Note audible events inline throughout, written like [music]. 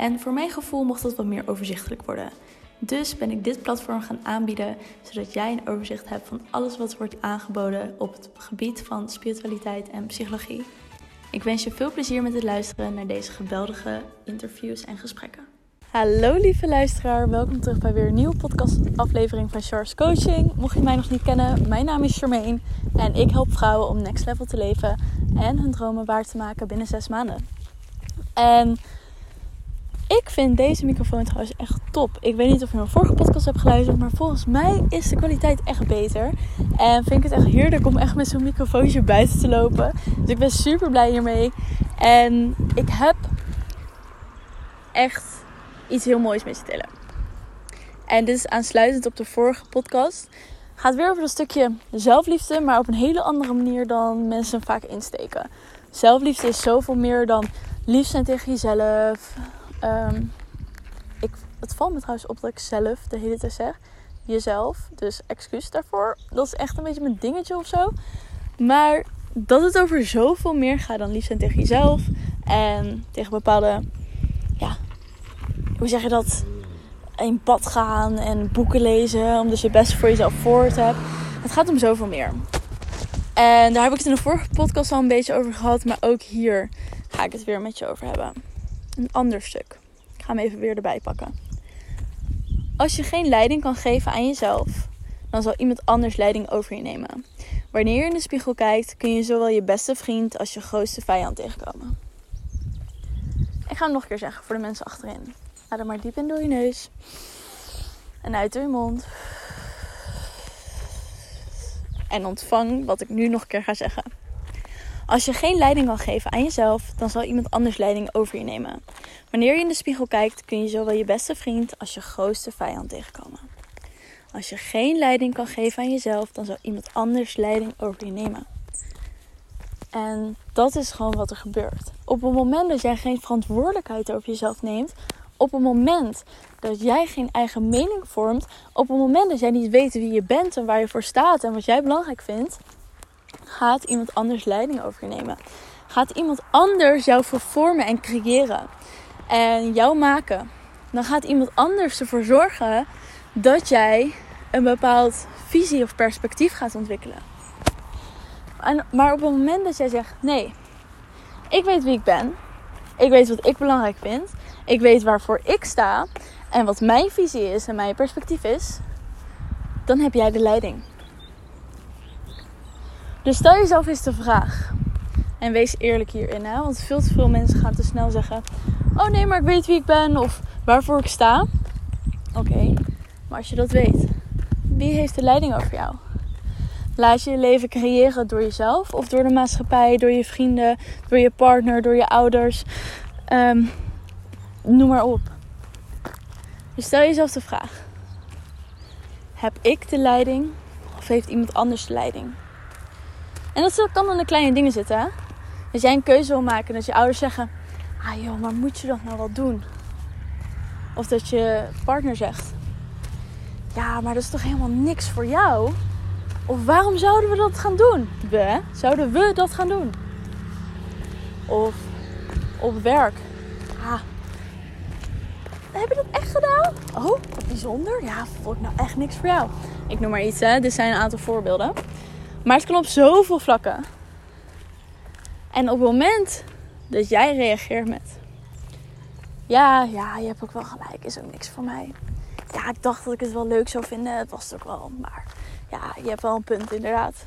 En voor mijn gevoel mocht dat wat meer overzichtelijk worden. Dus ben ik dit platform gaan aanbieden, zodat jij een overzicht hebt van alles wat wordt aangeboden op het gebied van spiritualiteit en psychologie. Ik wens je veel plezier met het luisteren naar deze geweldige interviews en gesprekken. Hallo lieve luisteraar, welkom terug bij weer een nieuwe podcastaflevering van Charles Coaching. Mocht je mij nog niet kennen, mijn naam is Charmaine en ik help vrouwen om next level te leven en hun dromen waar te maken binnen zes maanden. En ik vind deze microfoon trouwens echt top. Ik weet niet of je mijn vorige podcast hebt geluisterd, maar volgens mij is de kwaliteit echt beter. En vind ik het echt heerlijk om echt met zo'n microfoontje buiten te lopen. Dus ik ben super blij hiermee. En ik heb echt iets heel moois mee te delen. En dit is aansluitend op de vorige podcast. Gaat weer over een stukje zelfliefde, maar op een hele andere manier dan mensen vaak insteken. Zelfliefde is zoveel meer dan lief zijn tegen jezelf, Um, ik, het valt me trouwens op dat ik zelf de hele tijd zeg. Jezelf. Dus excuus daarvoor. Dat is echt een beetje mijn dingetje of zo. Maar dat het over zoveel meer gaat dan lief zijn tegen jezelf. En tegen bepaalde. Ja. Hoe zeg je dat? In pad gaan en boeken lezen. Om dus je best voor jezelf voor te hebben. Het gaat om zoveel meer. En daar heb ik het in de vorige podcast al een beetje over gehad. Maar ook hier ga ik het weer met je over hebben een ander stuk. Ik ga hem even weer erbij pakken. Als je geen leiding kan geven aan jezelf, dan zal iemand anders leiding over je nemen. Wanneer je in de spiegel kijkt, kun je zowel je beste vriend als je grootste vijand tegenkomen. Ik ga hem nog een keer zeggen voor de mensen achterin. Adem maar diep in door je neus. En uit door je mond. En ontvang wat ik nu nog een keer ga zeggen. Als je geen leiding kan geven aan jezelf, dan zal iemand anders leiding over je nemen. Wanneer je in de spiegel kijkt, kun je zowel je beste vriend als je grootste vijand tegenkomen. Als je geen leiding kan geven aan jezelf, dan zal iemand anders leiding over je nemen. En dat is gewoon wat er gebeurt. Op het moment dat jij geen verantwoordelijkheid over jezelf neemt, op het moment dat jij geen eigen mening vormt, op het moment dat jij niet weet wie je bent en waar je voor staat en wat jij belangrijk vindt, gaat iemand anders leiding over je nemen. Gaat iemand anders jou vervormen en creëren. En jou maken. Dan gaat iemand anders ervoor zorgen dat jij een bepaald visie of perspectief gaat ontwikkelen. maar op het moment dat jij zegt: nee, ik weet wie ik ben. Ik weet wat ik belangrijk vind. Ik weet waarvoor ik sta. En wat mijn visie is en mijn perspectief is. Dan heb jij de leiding. Dus stel jezelf eens de vraag. En wees eerlijk hierin, hè? want veel te veel mensen gaan te snel zeggen: Oh nee, maar ik weet wie ik ben of waarvoor ik sta. Oké, maar als je dat weet, wie heeft de leiding over jou? Laat je je leven creëren door jezelf of door de maatschappij, door je vrienden, door je partner, door je ouders. Um, noem maar op. Dus stel jezelf de vraag: Heb ik de leiding of heeft iemand anders de leiding? En dat kan in de kleine dingen zitten. Hè? Dat jij een keuze wil maken. Dat je ouders zeggen: Ah joh, maar moet je dat nou wel doen? Of dat je partner zegt: Ja, maar dat is toch helemaal niks voor jou? Of waarom zouden we dat gaan doen? We, zouden we dat gaan doen? Of op werk. Ah, heb je dat echt gedaan? Oh, wat bijzonder. Ja, wordt nou echt niks voor jou. Ik noem maar iets, hè. Dit zijn een aantal voorbeelden. Maar het kan op zoveel vlakken. En op het moment dat jij reageert met: Ja, ja, je hebt ook wel gelijk, is ook niks voor mij. Ja, ik dacht dat ik het wel leuk zou vinden, het was het ook wel. Maar ja, je hebt wel een punt, inderdaad.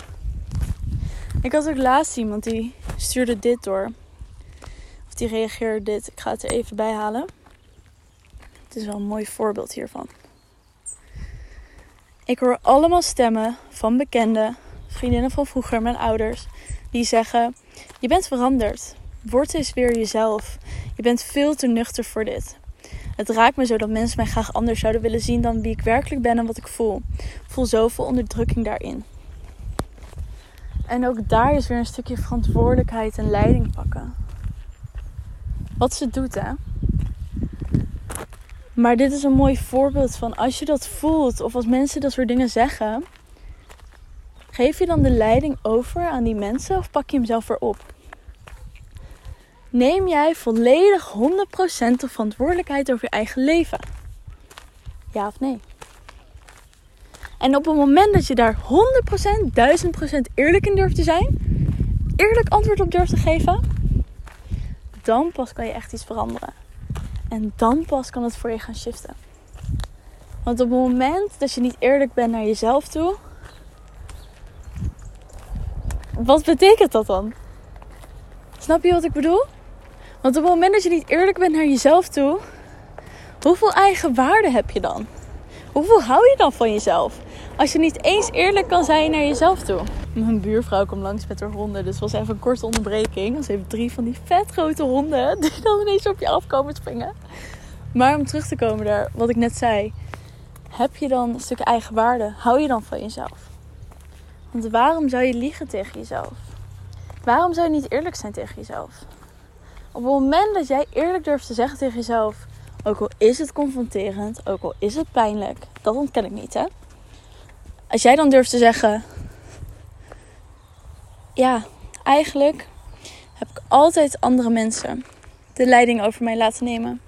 Ik had ook laatst iemand die stuurde dit door. Of die reageerde dit. Ik ga het er even bij halen. Het is wel een mooi voorbeeld hiervan. Ik hoor allemaal stemmen van bekenden vriendinnen van vroeger, mijn ouders, die zeggen: Je bent veranderd. Word eens weer jezelf. Je bent veel te nuchter voor dit. Het raakt me zo dat mensen mij graag anders zouden willen zien dan wie ik werkelijk ben en wat ik voel. Ik voel zoveel onderdrukking daarin. En ook daar is weer een stukje verantwoordelijkheid en leiding pakken. Wat ze doet, hè? Maar dit is een mooi voorbeeld van als je dat voelt of als mensen dat soort dingen zeggen, geef je dan de leiding over aan die mensen of pak je hem zelf weer op? Neem jij volledig 100% de verantwoordelijkheid over je eigen leven? Ja of nee? En op het moment dat je daar 100%, 1000% eerlijk in durft te zijn, eerlijk antwoord op durft te geven, dan pas kan je echt iets veranderen. En dan pas kan het voor je gaan shiften. Want op het moment dat je niet eerlijk bent naar jezelf toe, wat betekent dat dan? Snap je wat ik bedoel? Want op het moment dat je niet eerlijk bent naar jezelf toe, hoeveel eigen waarde heb je dan? Hoeveel hou je dan van jezelf? Als je niet eens eerlijk kan zijn naar jezelf toe. Mijn buurvrouw kwam langs met haar honden. Dus was even een korte onderbreking. Ze heeft drie van die vet grote honden. [laughs] Die dan ineens op je afkomen springen. Maar om terug te komen daar, wat ik net zei. Heb je dan een stuk eigen waarde? Hou je dan van jezelf? Want waarom zou je liegen tegen jezelf? Waarom zou je niet eerlijk zijn tegen jezelf? Op het moment dat jij eerlijk durft te zeggen tegen jezelf, ook al is het confronterend, ook al is het pijnlijk, dat ontken ik niet, hè? Als jij dan durft te zeggen, ja, eigenlijk heb ik altijd andere mensen de leiding over mij laten nemen.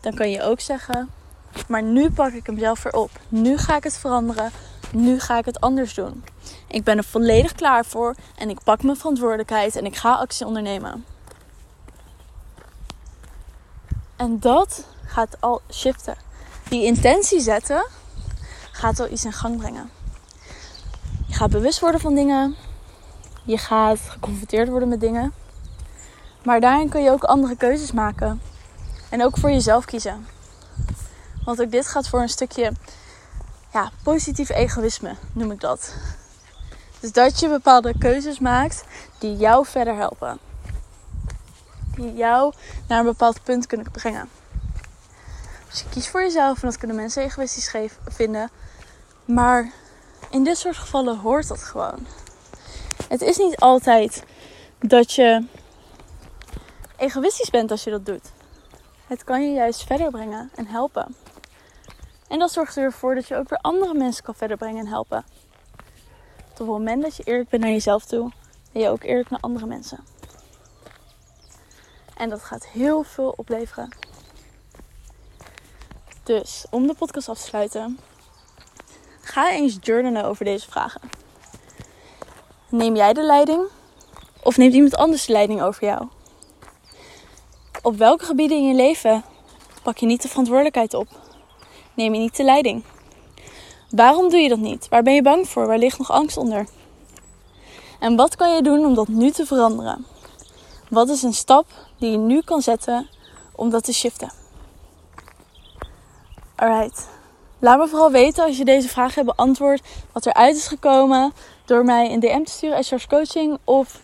Dan kan je ook zeggen, maar nu pak ik hem zelf weer op. Nu ga ik het veranderen. Nu ga ik het anders doen. Ik ben er volledig klaar voor en ik pak mijn verantwoordelijkheid en ik ga actie ondernemen. En dat gaat al shiften. Die intentie zetten gaat al iets in gang brengen. Je gaat bewust worden van dingen. Je gaat geconfronteerd worden met dingen. Maar daarin kun je ook andere keuzes maken. En ook voor jezelf kiezen. Want ook dit gaat voor een stukje ja, positief egoïsme, noem ik dat. Dus dat je bepaalde keuzes maakt die jou verder helpen. Die jou naar een bepaald punt kunnen brengen. Dus je kiest voor jezelf en dat kunnen mensen egoïstisch vinden. Maar in dit soort gevallen hoort dat gewoon. Het is niet altijd dat je egoïstisch bent als je dat doet. Het kan je juist verder brengen en helpen. En dat zorgt ervoor dat je ook weer andere mensen kan verder brengen en helpen. Op het moment dat je eerlijk bent naar jezelf toe, ben je ook eerlijk naar andere mensen. En dat gaat heel veel opleveren. Dus om de podcast af te sluiten, ga eens journalen over deze vragen. Neem jij de leiding of neemt iemand anders de leiding over jou? Op welke gebieden in je leven pak je niet de verantwoordelijkheid op? Neem je niet de leiding? Waarom doe je dat niet? Waar ben je bang voor? Waar ligt nog angst onder? En wat kan je doen om dat nu te veranderen? Wat is een stap die je nu kan zetten om dat te shiften? Alright. Laat me vooral weten als je deze vraag hebt beantwoord wat eruit is gekomen door mij een DM te sturen als Coaching of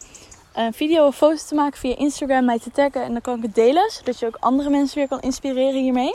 een video of foto te maken via Instagram, mij te taggen en dan kan ik het delen, zodat je ook andere mensen weer kan inspireren hiermee.